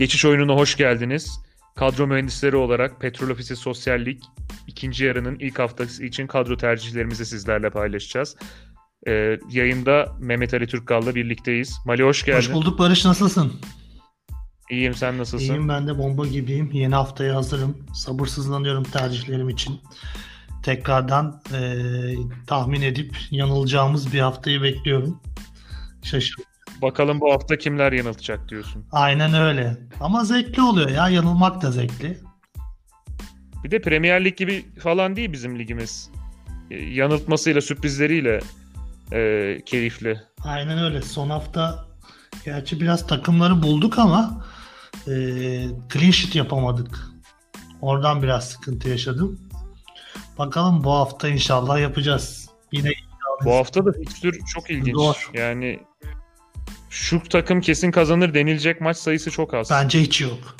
Geçiş oyununa hoş geldiniz. Kadro mühendisleri olarak Petrol Ofisi Sosyal Lig ikinci yarının ilk haftası için kadro tercihlerimizi sizlerle paylaşacağız. Ee, yayında Mehmet Ali Türkkal'la birlikteyiz. Mali hoş geldin. Hoş bulduk Barış nasılsın? İyiyim sen nasılsın? İyiyim ben de bomba gibiyim. Yeni haftaya hazırım. Sabırsızlanıyorum tercihlerim için. Tekrardan e, tahmin edip yanılacağımız bir haftayı bekliyorum. Şaşırdım. Bakalım bu hafta kimler yanıltacak diyorsun. Aynen öyle. Ama zevkli oluyor ya. Yanılmak da zevkli. Bir de Premier Lig gibi falan değil bizim ligimiz. Ee, yanıltmasıyla, sürprizleriyle e, keyifli. Aynen öyle. Son hafta gerçi biraz takımları bulduk ama e, clean sheet yapamadık. Oradan biraz sıkıntı yaşadım. Bakalım bu hafta inşallah yapacağız. Yine Bu hafta da fikstür çok ilginç. Zor. Yani şu takım kesin kazanır denilecek maç sayısı çok az. bence hiç yok.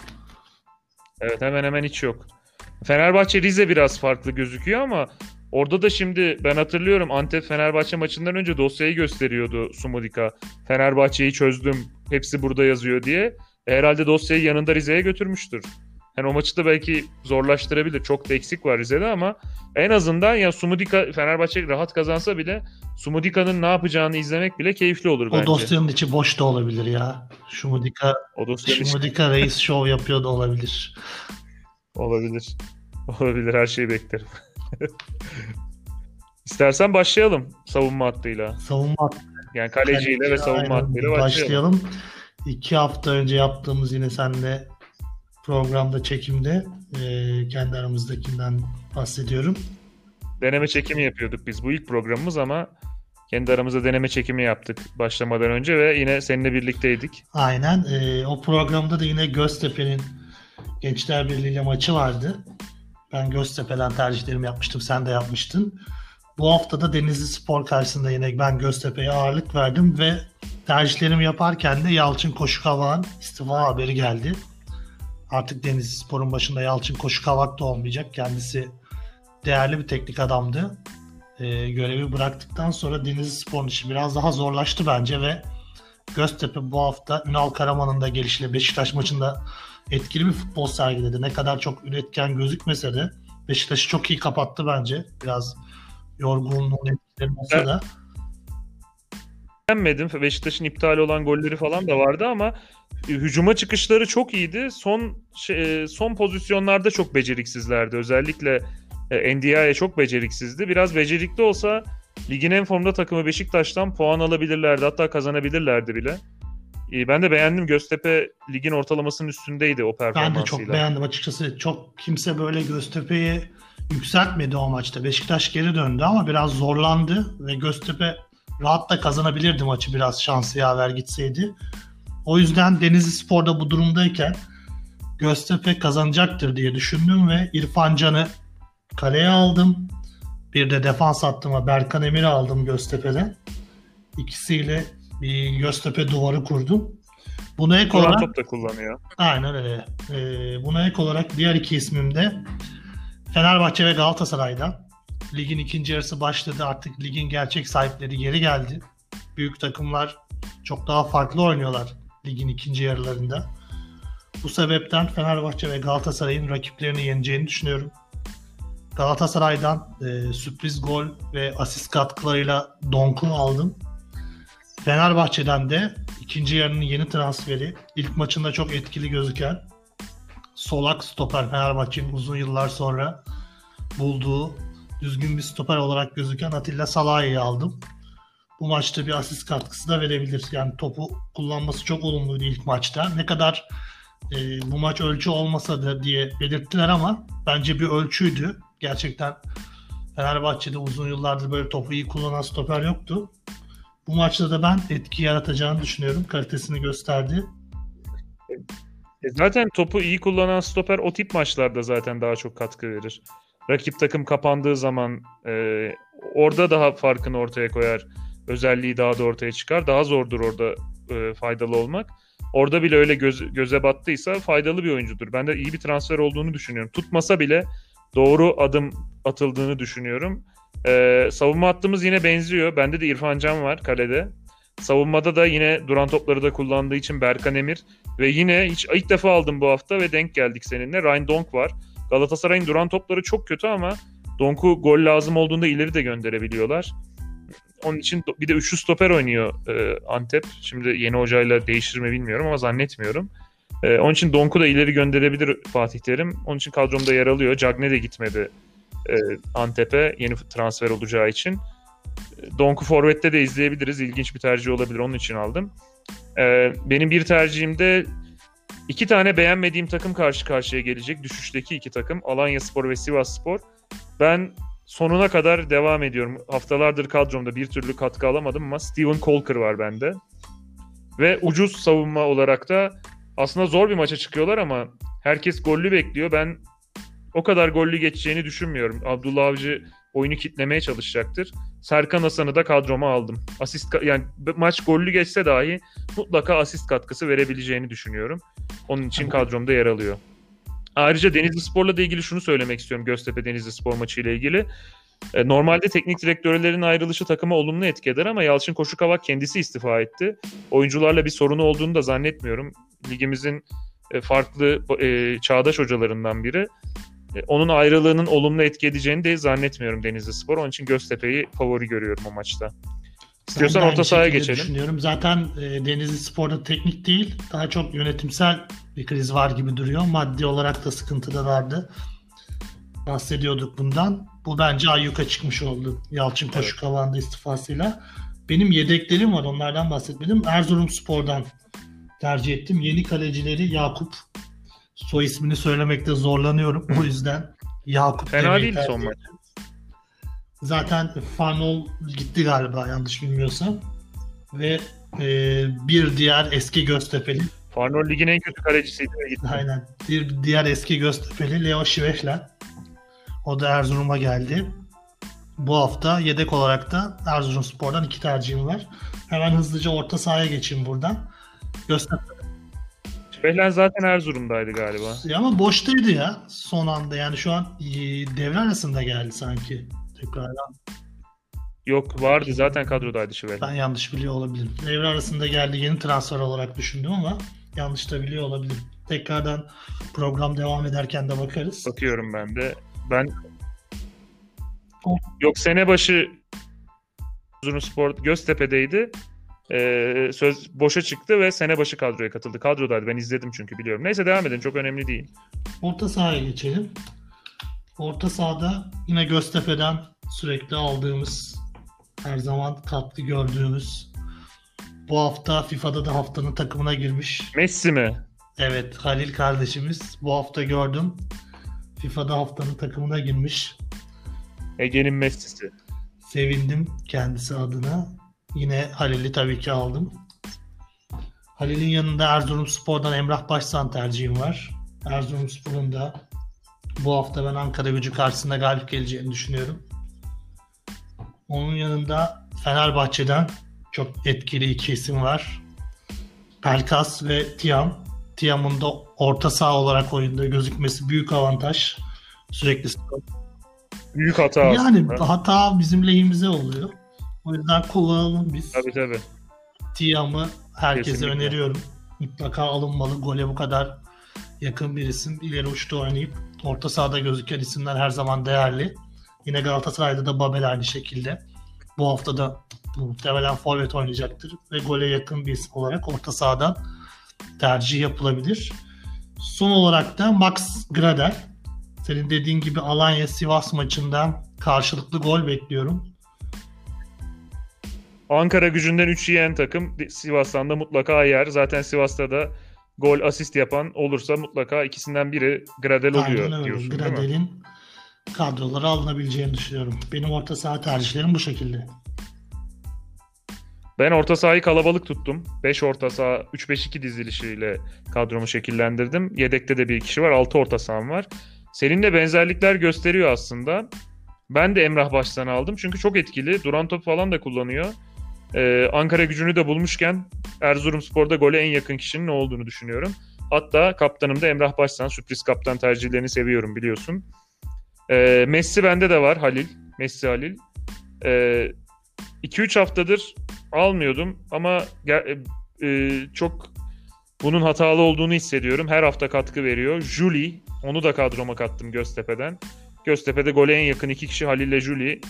Evet hemen hemen hiç yok. Fenerbahçe Rize biraz farklı gözüküyor ama orada da şimdi ben hatırlıyorum Antep Fenerbahçe maçından önce dosyayı gösteriyordu Sumudika. Fenerbahçe'yi çözdüm. Hepsi burada yazıyor diye. E, herhalde dosyayı yanında Rize'ye götürmüştür. Yani o maçı da belki zorlaştırabilir. Çok da eksik var Rize'de ama en azından ya Sumudika Fenerbahçe rahat kazansa bile Sumudika'nın ne yapacağını izlemek bile keyifli olur O bence. dosyanın içi boş da olabilir ya. Şumudika, O dosyanın içi- Şumudika reis şov yapıyor da olabilir. Olabilir. Olabilir her şeyi beklerim. İstersen başlayalım savunma hattıyla. Savunma Yani kaleciyle ve savunma hattıyla başlayalım. başlayalım. İki hafta önce yaptığımız yine seninle programda çekimde e, kendi aramızdakinden bahsediyorum. Deneme çekimi yapıyorduk biz bu ilk programımız ama kendi aramızda deneme çekimi yaptık başlamadan önce ve yine seninle birlikteydik. Aynen. e, o programda da yine Göztepe'nin Gençler Birliği ile maçı vardı. Ben Göztepe'den tercihlerimi yapmıştım. Sen de yapmıştın. Bu hafta da Denizli Spor karşısında yine ben Göztepe'ye ağırlık verdim ve tercihlerimi yaparken de Yalçın Koşukavak'ın istifa haberi geldi. Artık Denizli Spor'un başında Yalçın Koşukavak da olmayacak. Kendisi değerli bir teknik adamdı. E, görevi bıraktıktan sonra Denizli Spor'un işi biraz daha zorlaştı bence ve Göztepe bu hafta Ünal Karaman'ın da gelişiyle Beşiktaş maçında etkili bir futbol sergiledi. Ne kadar çok üretken gözükmese de Beşiktaş'ı çok iyi kapattı bence. Biraz yorgunluğun etkileri olsa da. Beğenmedim. Beşiktaş'ın iptal olan golleri falan da vardı ama hücuma çıkışları çok iyiydi. Son şey, son pozisyonlarda çok beceriksizlerdi. Özellikle e, Ndiaye çok beceriksizdi. Biraz becerikli olsa ligin en formda takımı Beşiktaş'tan puan alabilirlerdi. Hatta kazanabilirlerdi bile. E, Ben de beğendim. Göztepe ligin ortalamasının üstündeydi o Ben performansıyla. de çok beğendim açıkçası. Çok kimse böyle Göztepe'yi yükseltmedi o maçta. Beşiktaş geri döndü ama biraz zorlandı ve Göztepe rahat da kazanabilirdi maçı biraz şansı yaver gitseydi. O yüzden Denizli Spor'da bu durumdayken Göztepe kazanacaktır diye düşündüm ve İrfan Can'ı kaleye aldım. Bir de defans hattıma Berkan Emir'i aldım Göztepe'den. İkisiyle bir Göztepe duvarı kurdum. Buna ek Duran olarak top da kullanıyor. Aynen öyle. Ee, buna ek olarak diğer iki ismim de Fenerbahçe ve Galatasaray'dan. Ligin ikinci yarısı başladı. Artık ligin gerçek sahipleri geri geldi. Büyük takımlar çok daha farklı oynuyorlar ligin ikinci yarılarında. Bu sebepten Fenerbahçe ve Galatasaray'ın rakiplerini yeneceğini düşünüyorum. Galatasaray'dan e, sürpriz gol ve asist katkılarıyla Donk'u aldım. Fenerbahçe'den de ikinci yarının yeni transferi ilk maçında çok etkili gözüken solak stoper Fenerbahçe'nin uzun yıllar sonra bulduğu düzgün bir stoper olarak gözüken Atilla Salahi'yi aldım. Bu maçta bir asist katkısı da verebilir. Yani topu kullanması çok olumluydu ilk maçta. Ne kadar e, bu maç ölçü olmasa da diye belirttiler ama bence bir ölçüydü. Gerçekten Fenerbahçe'de uzun yıllardır böyle topu iyi kullanan stoper yoktu. Bu maçta da ben etki yaratacağını düşünüyorum. Kalitesini gösterdi. Zaten topu iyi kullanan stoper o tip maçlarda zaten daha çok katkı verir. Rakip takım kapandığı zaman e, orada daha farkını ortaya koyar. Özelliği daha da ortaya çıkar. Daha zordur orada e, faydalı olmak. Orada bile öyle göz- göze battıysa faydalı bir oyuncudur. Ben de iyi bir transfer olduğunu düşünüyorum. Tutmasa bile doğru adım atıldığını düşünüyorum. E, savunma hattımız yine benziyor. Bende de İrfan Can var kalede. Savunmada da yine duran topları da kullandığı için Berkan Emir ve yine hiç ilk defa aldım bu hafta ve denk geldik seninle. Ryan Donk var. Galatasaray'ın duran topları çok kötü ama Donk'u gol lazım olduğunda ileri de gönderebiliyorlar. Onun için bir de üçlü stoper oynuyor e, Antep. Şimdi yeni hocayla değişir mi bilmiyorum ama zannetmiyorum. E, onun için Donk'u da ileri gönderebilir Fatih Terim. Onun için kadromda yer alıyor. Cagne de gitmedi e, Antep'e yeni transfer olacağı için. E, Donk'u Forvet'te de izleyebiliriz. İlginç bir tercih olabilir. Onun için aldım. E, benim bir tercihimde iki tane beğenmediğim takım karşı karşıya gelecek. Düşüşteki iki takım. Alanya Spor ve Sivas Spor. Ben sonuna kadar devam ediyorum. Haftalardır kadromda bir türlü katkı alamadım ama Steven Colker var bende. Ve ucuz savunma olarak da aslında zor bir maça çıkıyorlar ama herkes gollü bekliyor. Ben o kadar gollü geçeceğini düşünmüyorum. Abdullah Avcı oyunu kitlemeye çalışacaktır. Serkan Hasan'ı da kadroma aldım. Asist yani maç gollü geçse dahi mutlaka asist katkısı verebileceğini düşünüyorum. Onun için kadromda yer alıyor. Ayrıca Denizli Spor'la da ilgili şunu söylemek istiyorum Göztepe Denizli Spor maçı ile ilgili. E, normalde teknik direktörlerin ayrılışı takıma olumlu etki eder ama Yalçın Koşukavak kendisi istifa etti. Oyuncularla bir sorunu olduğunu da zannetmiyorum. Ligimizin e, farklı e, çağdaş hocalarından biri. Onun ayrılığının olumlu etki edeceğini de zannetmiyorum Denizli Spor. Onun için Göztepe'yi favori görüyorum o maçta. İstiyorsan orta sahaya geçelim. Düşünüyorum. Zaten e, Denizli Spor'da teknik değil, daha çok yönetimsel bir kriz var gibi duruyor. Maddi olarak da sıkıntıdalardı. Bahsediyorduk bundan. Bu bence ayyuka çıkmış oldu. Yalçın evet. Koşuk istifasıyla. Benim yedeklerim var onlardan bahsetmedim. Erzurum Spor'dan tercih ettim. Yeni kalecileri Yakup. Soy ismini söylemekte zorlanıyorum. O yüzden Yakup Fena değil son maç. Zaten Fanol gitti galiba yanlış bilmiyorsam. Ve e, bir diğer eski Göztepe'li Farnol Lig'in en kötü kalecisiydi ve gitti. Aynen. Bir diğer eski Göztepe'li Leo Şiveşlen. O da Erzurum'a geldi. Bu hafta yedek olarak da Erzurum Spor'dan iki tercihim var. Hemen hızlıca orta sahaya geçeyim buradan. Göztepe. Şiveşlen zaten Erzurum'daydı galiba. Ya ama boştaydı ya son anda. Yani şu an e, devre arasında geldi sanki. Tekrardan. Yok vardı zaten kadrodaydı Şiveşlen. Ben yanlış biliyor olabilirim. Devre arasında geldi yeni transfer olarak düşündüm ama yanlış da biliyor olabilirim. Tekrardan program devam ederken de bakarız. Bakıyorum ben de. Ben Yok sene başı Spor Göztepe'deydi. Ee, söz boşa çıktı ve sene başı kadroya katıldı. Kadrodaydı. Ben izledim çünkü biliyorum. Neyse devam edin. Çok önemli değil. Orta sahaya geçelim. Orta sahada yine Göztepe'den sürekli aldığımız her zaman katkı gördüğümüz bu hafta FIFA'da da haftanın takımına girmiş. Messi mi? Evet Halil kardeşimiz bu hafta gördüm. FIFA'da haftanın takımına girmiş. Ege'nin Messi'si. Sevindim kendisi adına. Yine Halil'i tabii ki aldım. Halil'in yanında Erzurum Spor'dan Emrah Başsan tercihim var. Erzurum Spor'un da bu hafta ben Ankara gücü karşısında galip geleceğini düşünüyorum. Onun yanında Fenerbahçe'den çok etkili iki isim var. Pelkas ve Tiam. Tiam'ın da orta saha olarak oyunda gözükmesi büyük avantaj. Sürekli Büyük hata Yani aslında. hata bizim lehimize oluyor. O yüzden kullanalım biz. Tabii tabii. Tiam'ı herkese Kesinlikle. öneriyorum. Mutlaka alınmalı. Gole bu kadar yakın bir isim. İleri uçta oynayıp orta sahada gözüken isimler her zaman değerli. Yine Galatasaray'da da Babel aynı şekilde. Bu hafta da muhtemelen forvet oynayacaktır ve gole yakın bir isim olarak orta sahadan tercih yapılabilir. Son olarak da Max Gradel. Senin dediğin gibi Alanya Sivas maçından karşılıklı gol bekliyorum. Ankara gücünden 3 yiyen takım Sivas'tan da mutlaka yer. Zaten Sivas'ta da gol asist yapan olursa mutlaka ikisinden biri Gradel oluyor Aynen öyle. diyorsun Gradel'in kadroları alınabileceğini düşünüyorum. Benim orta saha tercihlerim bu şekilde. Ben orta sahayı kalabalık tuttum. 5 orta saha 3-5-2 dizilişiyle kadromu şekillendirdim. Yedekte de bir kişi var. 6 orta saham var. Seninle benzerlikler gösteriyor aslında. Ben de Emrah Baş'tan aldım. Çünkü çok etkili. Duran top falan da kullanıyor. Ee, Ankara gücünü de bulmuşken Erzurumspor'da gole en yakın kişinin ne olduğunu düşünüyorum. Hatta kaptanım da Emrah Başsan. Sürpriz kaptan tercihlerini seviyorum biliyorsun. Ee, Messi bende de var Halil. Messi Halil. Ee, 2-3 haftadır almıyordum ama e, e, çok bunun hatalı olduğunu hissediyorum. Her hafta katkı veriyor. Julie, onu da kadroma kattım Göztepe'den. Göztepe'de gole en yakın iki kişi Halil ile Julie.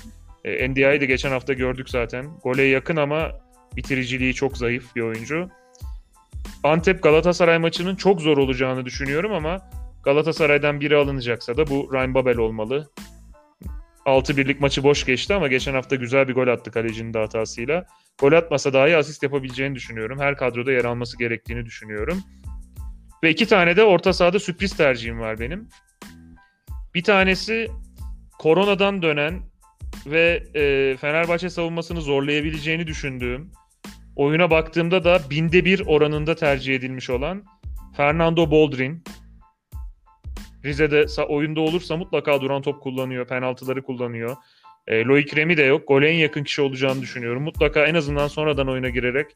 E, NDI'yi de geçen hafta gördük zaten. Gole yakın ama bitiriciliği çok zayıf bir oyuncu. Antep Galatasaray maçının çok zor olacağını düşünüyorum ama Galatasaray'dan biri alınacaksa da bu Ryan Babel olmalı. 6 birlik maçı boş geçti ama geçen hafta güzel bir gol attı kalecinin de hatasıyla. Gol atmasa dahi asist yapabileceğini düşünüyorum. Her kadroda yer alması gerektiğini düşünüyorum. Ve iki tane de orta sahada sürpriz tercihim var benim. Bir tanesi koronadan dönen ve e, Fenerbahçe savunmasını zorlayabileceğini düşündüğüm, oyuna baktığımda da binde bir oranında tercih edilmiş olan Fernando Boldrin. Rize'de oyunda olursa mutlaka duran top kullanıyor, penaltıları kullanıyor. E, Loic Remy de yok. Gole en yakın kişi olacağını düşünüyorum. Mutlaka en azından sonradan oyuna girerek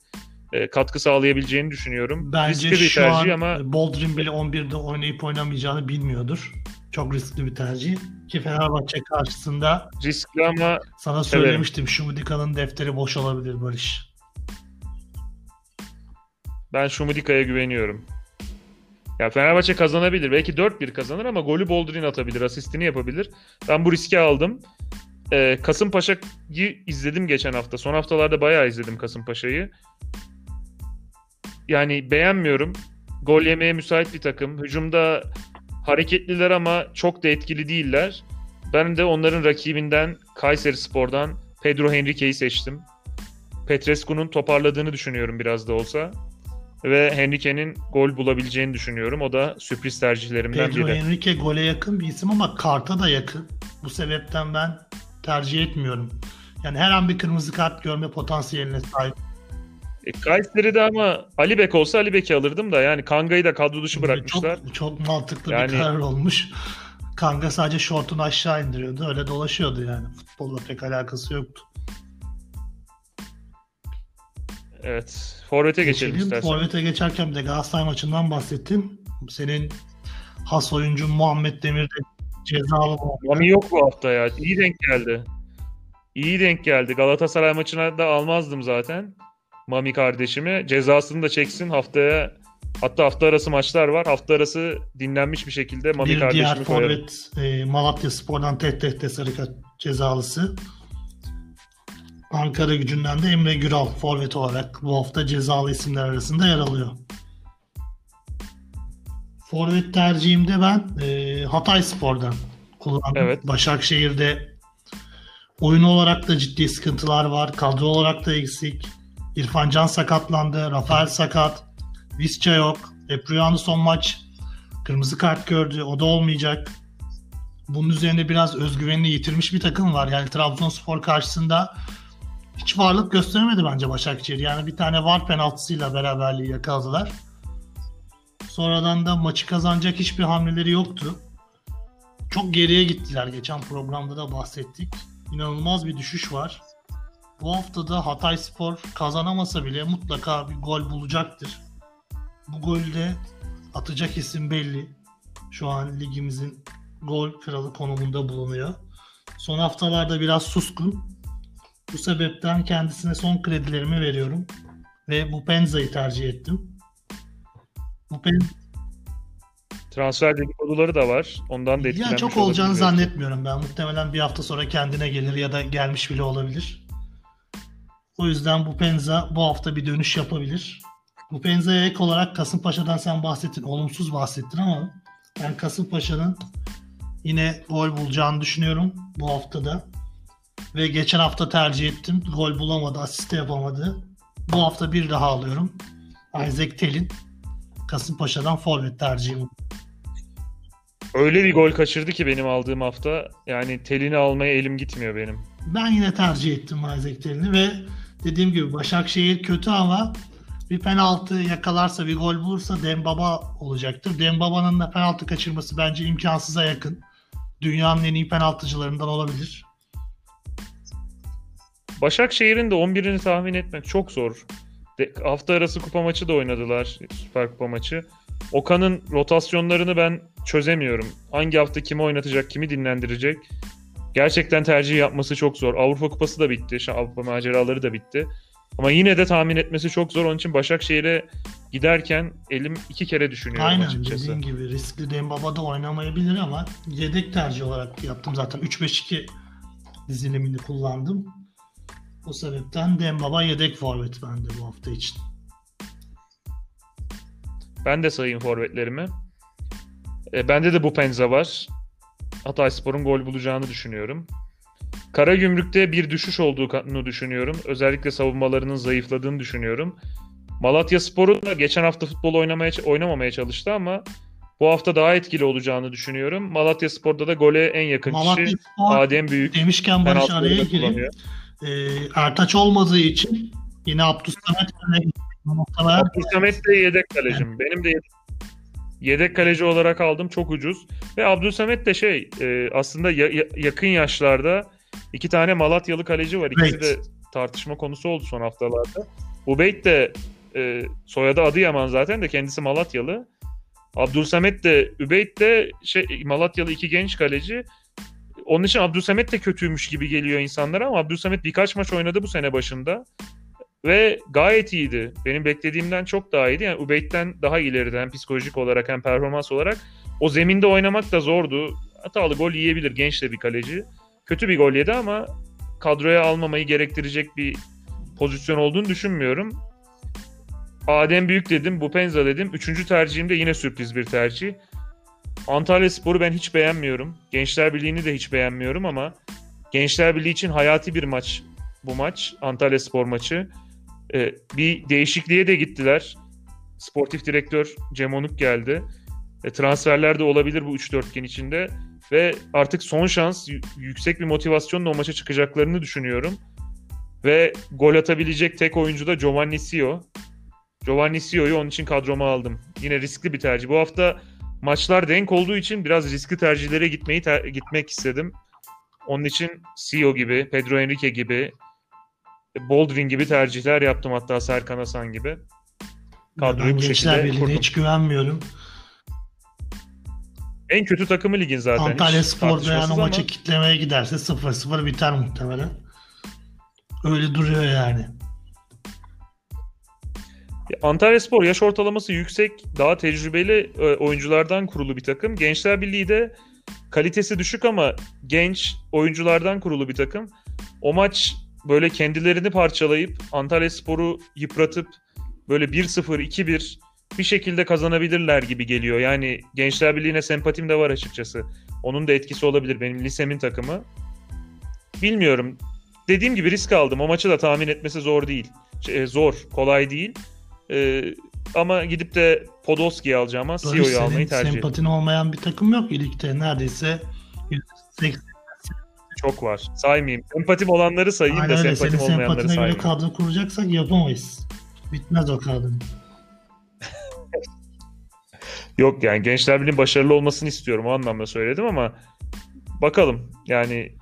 e, katkı sağlayabileceğini düşünüyorum. Bence riskli bir şu tercih an ama Boldrin bile 11'de oynayıp oynamayacağını bilmiyordur. Çok riskli bir tercih. Ki Fenerbahçe karşısında riskli ama sana söylemiştim. Şumudika'nın defteri boş olabilir Barış. Ben Şumudika'ya güveniyorum. Ya Fenerbahçe kazanabilir. Belki 4-1 kazanır ama golü Boldrin atabilir, asistini yapabilir. Ben bu riski aldım. Ee, Kasımpaşa'yı izledim geçen hafta. Son haftalarda bayağı izledim Kasımpaşa'yı. Yani beğenmiyorum. Gol yemeye müsait bir takım. Hücumda hareketliler ama çok da etkili değiller. Ben de onların rakibinden Kayseri Spor'dan Pedro Henrique'yi seçtim. Petrescu'nun toparladığını düşünüyorum biraz da olsa. Ve Henrique'nin gol bulabileceğini düşünüyorum. O da sürpriz tercihlerimden Pedro biri. Pedro Henrique gole yakın bir isim ama karta da yakın. Bu sebepten ben tercih etmiyorum. Yani her an bir kırmızı kart görme potansiyeline sahip. E, Kayseri'de ama Ali Bek olsa Ali Bek'i alırdım da yani Kanga'yı da kadro dışı bırakmışlar. Çok, çok mantıklı yani... bir karar olmuş. Kanga sadece şortunu aşağı indiriyordu. Öyle dolaşıyordu yani. Futbolla pek alakası yoktu. Evet. Forvet'e geçelim, geçelim istersen. Forvet'e geçerken de Galatasaray maçından bahsettim. Senin has oyuncun Muhammed Demir de cezalı Mami yok bu hafta ya. İyi denk geldi. İyi denk geldi. Galatasaray maçına da almazdım zaten. Mami kardeşimi. Cezasını da çeksin haftaya. Hatta hafta arası maçlar var. Hafta arası dinlenmiş bir şekilde Mami bir kardeşimi diğer forvet e, Malatya Spor'dan TTT sarı kart cezalısı. Ankara gücünden de Emre Güral forvet olarak bu hafta cezalı isimler arasında yer alıyor. Forvet tercihimde ben e, Hatay Spor'dan kullandım. Evet. Başakşehir'de oyun olarak da ciddi sıkıntılar var. Kadro olarak da eksik. İrfan Can sakatlandı. Rafael sakat. Visca yok. Epriano son maç kırmızı kart gördü. O da olmayacak. Bunun üzerine biraz özgüvenini yitirmiş bir takım var. Yani Trabzonspor karşısında hiç varlık gösteremedi bence Başakşehir. Yani bir tane var penaltısıyla beraberliği yakaladılar. Sonradan da maçı kazanacak hiçbir hamleleri yoktu. Çok geriye gittiler. Geçen programda da bahsettik. İnanılmaz bir düşüş var. Bu hafta da Hatay Spor kazanamasa bile mutlaka bir gol bulacaktır. Bu golde atacak isim belli. Şu an ligimizin gol kralı konumunda bulunuyor. Son haftalarda biraz suskun. Bu sebepten kendisine son kredilerimi veriyorum. Ve bu Penza'yı tercih ettim. Bu Penza Transfer dedikoduları da var. Ondan da etkilenmiş Ya çok olacağını zannetmiyorum ben. Muhtemelen bir hafta sonra kendine gelir ya da gelmiş bile olabilir. O yüzden bu Penza bu hafta bir dönüş yapabilir. Bu Penza'ya ek olarak Kasımpaşa'dan sen bahsettin. Olumsuz bahsettin ama ben Kasımpaşa'nın yine gol bulacağını düşünüyorum bu haftada. Ve geçen hafta tercih ettim. Gol bulamadı, asist yapamadı. Bu hafta bir daha alıyorum. Isaac Telin. Kasımpaşa'dan forvet tercihim. Öyle bir gol kaçırdı ki benim aldığım hafta. Yani telini almaya elim gitmiyor benim. Ben yine tercih ettim Isaac Telin'i ve dediğim gibi Başakşehir kötü ama bir penaltı yakalarsa bir gol bulursa Dembaba olacaktır. Dembaba'nın da penaltı kaçırması bence imkansıza yakın. Dünyanın en iyi penaltıcılarından olabilir. Başakşehir'in de 11'ini tahmin etmek çok zor. De, hafta arası kupa maçı da oynadılar. Süper Kupa maçı. Okan'ın rotasyonlarını ben çözemiyorum. Hangi hafta kimi oynatacak, kimi dinlendirecek? Gerçekten tercih yapması çok zor. Avrupa Kupası da bitti. Şu Avrupa maceraları da bitti. Ama yine de tahmin etmesi çok zor. Onun için Başakşehir'e giderken elim iki kere düşünüyorum Aynen açıkçası. dediğin gibi riskli Dembaba da oynamayabilir ama yedek tercih olarak yaptım zaten 3-5-2 dizilimini kullandım. O sebepten Dembaba yedek forvet bende bu hafta için. Ben de sayayım forvetlerimi. E, bende de bu penza var. Hatayspor'un gol bulacağını düşünüyorum. Karagümrük'te bir düşüş olduğunu düşünüyorum. Özellikle savunmalarının zayıfladığını düşünüyorum. Malatya Sporu da geçen hafta futbol oynamaya oynamamaya çalıştı ama bu hafta daha etkili olacağını düşünüyorum. Malatya Spor'da da gole en yakın Malatya kişi Spor Adem Büyük. demişken Barış araya gireyim. Ee, Ertaç olmadığı için yine. Muhtemelen Abdülsamet de yedek kalecim. Benim de yedek, yedek kaleci olarak aldım. Çok ucuz. Ve Abdülsamet de şey e, aslında ya- ya- yakın yaşlarda iki tane Malatyalı kaleci var. İkisi Evet. de tartışma konusu oldu son haftalarda. Ubeyt de e, soyadı Adıyaman zaten de kendisi Malatyalı. Abdülsamet de Übeyt de şey Malatyalı iki genç kaleci. Onun için Abdülsamet de kötüymüş gibi geliyor insanlara ama Abdülsamet birkaç maç oynadı bu sene başında. Ve gayet iyiydi. Benim beklediğimden çok daha iyiydi. Yani Ubeyt'ten daha ileride hem psikolojik olarak hem performans olarak. O zeminde oynamak da zordu. Hatalı gol yiyebilir genç de bir kaleci. Kötü bir gol yedi ama kadroya almamayı gerektirecek bir pozisyon olduğunu düşünmüyorum. Adem Büyük dedim, Bupenza dedim. Üçüncü tercihim de yine sürpriz bir tercih. Antalya Spor'u ben hiç beğenmiyorum. Gençler Birliği'ni de hiç beğenmiyorum ama Gençler Birliği için hayati bir maç bu maç. Antalya Spor maçı. Ee, bir değişikliğe de gittiler. Sportif direktör Cem Onuk geldi. E, transferler de olabilir bu 3-4 içinde. Ve artık son şans yüksek bir motivasyonla o maça çıkacaklarını düşünüyorum. Ve gol atabilecek tek oyuncu da Giovanni Sio. Giovanni Sio'yu onun için kadroma aldım. Yine riskli bir tercih. Bu hafta maçlar denk olduğu için biraz riskli tercihlere gitmeyi ter- gitmek istedim. Onun için Sio gibi, Pedro Enrique gibi, Boldrin gibi tercihler yaptım hatta Serkan Hasan gibi. Kadroyu ben bu Gençler şekilde Birliği'ne kurdum. hiç güvenmiyorum. En kötü takımı ligin zaten. Antalya hiç Spor yani o ama maçı kitlemeye giderse 0-0 biter muhtemelen. Öyle duruyor yani. Antalya Spor yaş ortalaması yüksek, daha tecrübeli e, oyunculardan kurulu bir takım. Gençler Birliği de kalitesi düşük ama genç oyunculardan kurulu bir takım. O maç böyle kendilerini parçalayıp Antalya Spor'u yıpratıp böyle 1-0, 2-1 bir şekilde kazanabilirler gibi geliyor. Yani Gençler Birliği'ne sempatim de var açıkçası. Onun da etkisi olabilir benim lisemin takımı. Bilmiyorum. Dediğim gibi risk aldım. O maçı da tahmin etmesi zor değil. Şey, zor, kolay değil. Ee, ama gidip de Podolski'yi alacağıma Sio'yu senin almayı tercih ederim. sempatin olmayan bir takım yok ligde. Neredeyse 180 Çok var. Saymayayım. Sempatim olanları sayayım Aynen da öyle. Senin sempatim olmayanları sempatine göre saymayayım. kadro kuracaksak yapamayız. Bitmez o kadro. Yok yani Gençler Birliği'nin başarılı olmasını istiyorum. O anlamda söyledim ama bakalım. Yani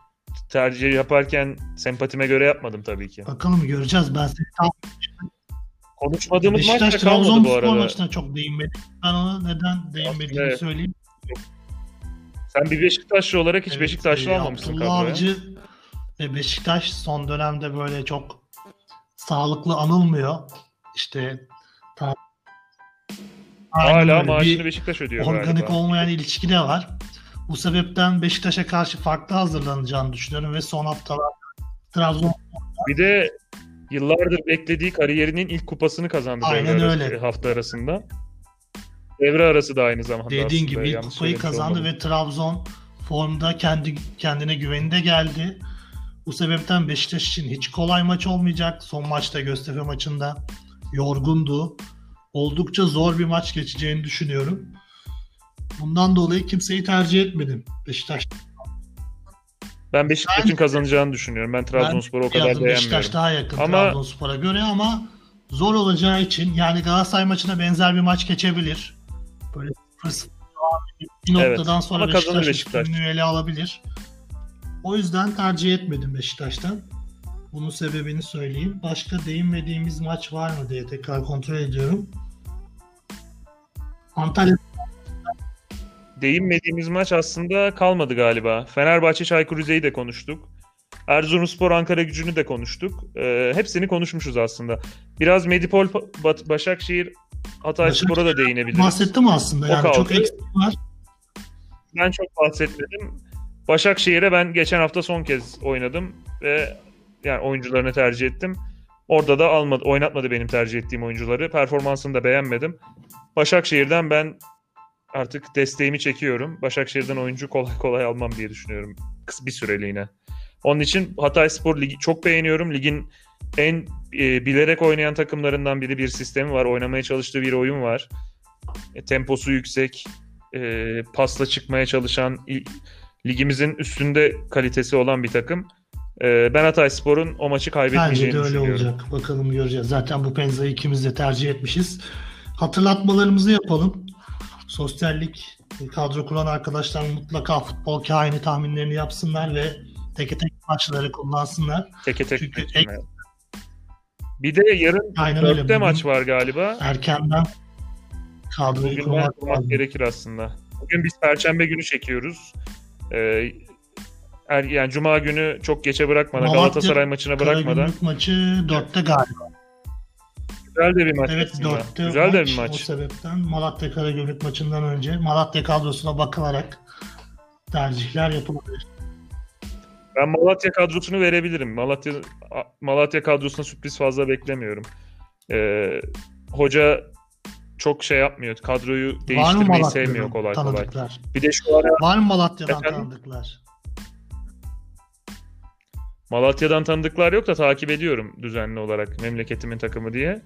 tercih yaparken sempatime göre yapmadım tabii ki. Bakalım göreceğiz. Ben seni tam Konuşmadığımız maç Beşiktaş da kalmadı bu Trabzonspor arada. maçına çok değinmedim. Ben ona neden değinmediğimi Evet. söyleyeyim. Sen bir Beşiktaşlı olarak hiç Evet, Beşiktaşlı e, almamışsın Abdullah kadroya. Avcı ve Beşiktaş son dönemde böyle çok sağlıklı anılmıyor. İşte ta- Hala maaşını Beşiktaş ödüyor organik galiba. olmayan ilişki de var. Bu sebepten Beşiktaş'a karşı farklı hazırlanacağını düşünüyorum ve son haftalar Trabzon Bir de yıllardır beklediği kariyerinin ilk kupasını kazandı Aynen öyle. hafta arasında. Devre arası da aynı zamanda dediğin aslında, gibi yanlış kupayı kazandı olmadım. ve Trabzon formda kendi kendine güveninde geldi. Bu sebepten Beşiktaş için hiç kolay maç olmayacak. Son maçta Göztepe maçında yorgundu. Oldukça zor bir maç geçeceğini düşünüyorum. Bundan dolayı kimseyi tercih etmedim Beşiktaş. Ben Beşiktaş'ın Ben- kazanacağını düşünüyorum. Ben Trabzonspor'u o kadar Yazdım Beşiktaş beğenmiyorum. daha yakın Ama- Trabzonspor'a göre ama zor olacağı için yani Galatasaray maçına benzer bir maç geçebilir. Böyle 0-0 bir Evet, noktadan sonra ama Beşiktaş, Beşiktaş. ele alabilir. O yüzden tercih etmedim Beşiktaş'tan. Bunun sebebini söyleyeyim. Başka değinmediğimiz maç var mı diye tekrar kontrol ediyorum. Antalya Değinmediğimiz maç aslında kalmadı galiba. Fenerbahçe Çaykur Rize'yi de konuştuk. Erzurumspor Ankara gücünü de konuştuk. Ee, hepsini konuşmuşuz aslında. Biraz Medipol Ba- Başakşehir Hatay Spor'a da değinebiliriz. Bahsettim aslında O yani kaldı. çok eksik var. Ben çok bahsetmedim. Başakşehir'e ben geçen hafta son kez oynadım ve yani oyuncularını tercih ettim. Orada da almadı, oynatmadı benim tercih ettiğim oyuncuları. Performansını da beğenmedim. Başakşehir'den ben artık desteğimi çekiyorum. Başakşehir'den oyuncu kolay kolay almam diye düşünüyorum. Bir süreliğine. Onun için Hatay Spor Ligi çok beğeniyorum. Ligin en e, bilerek oynayan takımlarından biri bir sistemi var. Oynamaya çalıştığı bir oyun var. E, temposu yüksek. E, pasla çıkmaya çalışan ligimizin üstünde kalitesi olan bir takım. E, ben Hatay Spor'un o maçı Bence kaybetmeyeceğini de öyle olacak. Bakalım göreceğiz. Zaten bu Penza'yı ikimiz de tercih etmişiz. Hatırlatmalarımızı yapalım. Sosyallik e, kadro kuran arkadaşlar mutlaka futbol kaini tahminlerini yapsınlar ve teke tek maçları kullansınlar. Teke tek Çünkü evet. Bir de yarın Aynen öyle. dörtte Bugün maç var galiba. Erkenden kadroyu Bugünden kurmak kurmak gerekir aslında. Bugün biz Perşembe günü çekiyoruz. Ee, er, yani Cuma günü çok geçe bırakmadan, Malatya, Galatasaray maçına bırakmadan. Karagümrük maçı 4'te galiba. Güzel de bir maç Evet aslında. 4'te Güzel de maç. bir O maç. sebepten Malatya Karagümrük maçından önce Malatya kadrosuna bakılarak tercihler yapılabilir. Ben Malatya kadrosunu verebilirim. Malatya Malatya kadrosuna sürpriz fazla beklemiyorum. Ee, hoca çok şey yapmıyor. Kadroyu değiştirmeyi sevmiyor kolay kolay. Bir de şu ara Var mı Malatya'dan Efendim? tanıdıklar? Malatya'dan tanıdıklar yok da takip ediyorum düzenli olarak memleketimin takımı diye.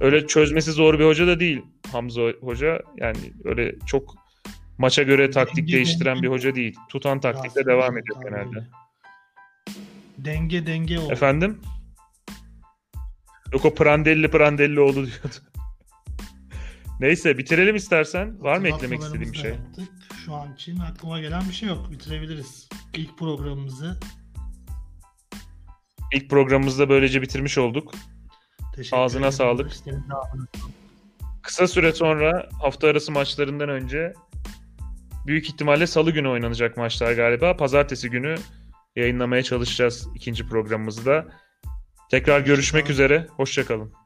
Öyle çözmesi zor bir hoca da değil Hamza Hoca. Yani öyle çok maça göre taktik Denge- değiştiren bir hoca değil. Tutan taktikle Rahatsız devam ediyor genelde. Denge denge oldu. Efendim? Yok o Prandelli Prandelli oldu diyordu. Neyse bitirelim istersen. Var mı eklemek istediğin bir şey? Da yaptık. Şu an için aklıma gelen bir şey yok. Bitirebiliriz. İlk programımızı İlk programımızda böylece bitirmiş olduk. teşekkür Ağzına ederim. sağlık. Kısa süre sonra hafta arası maçlarından önce büyük ihtimalle salı günü oynanacak maçlar galiba. Pazartesi günü yayınlamaya çalışacağız ikinci programımızda. Tekrar görüşmek üzere. Hoşçakalın.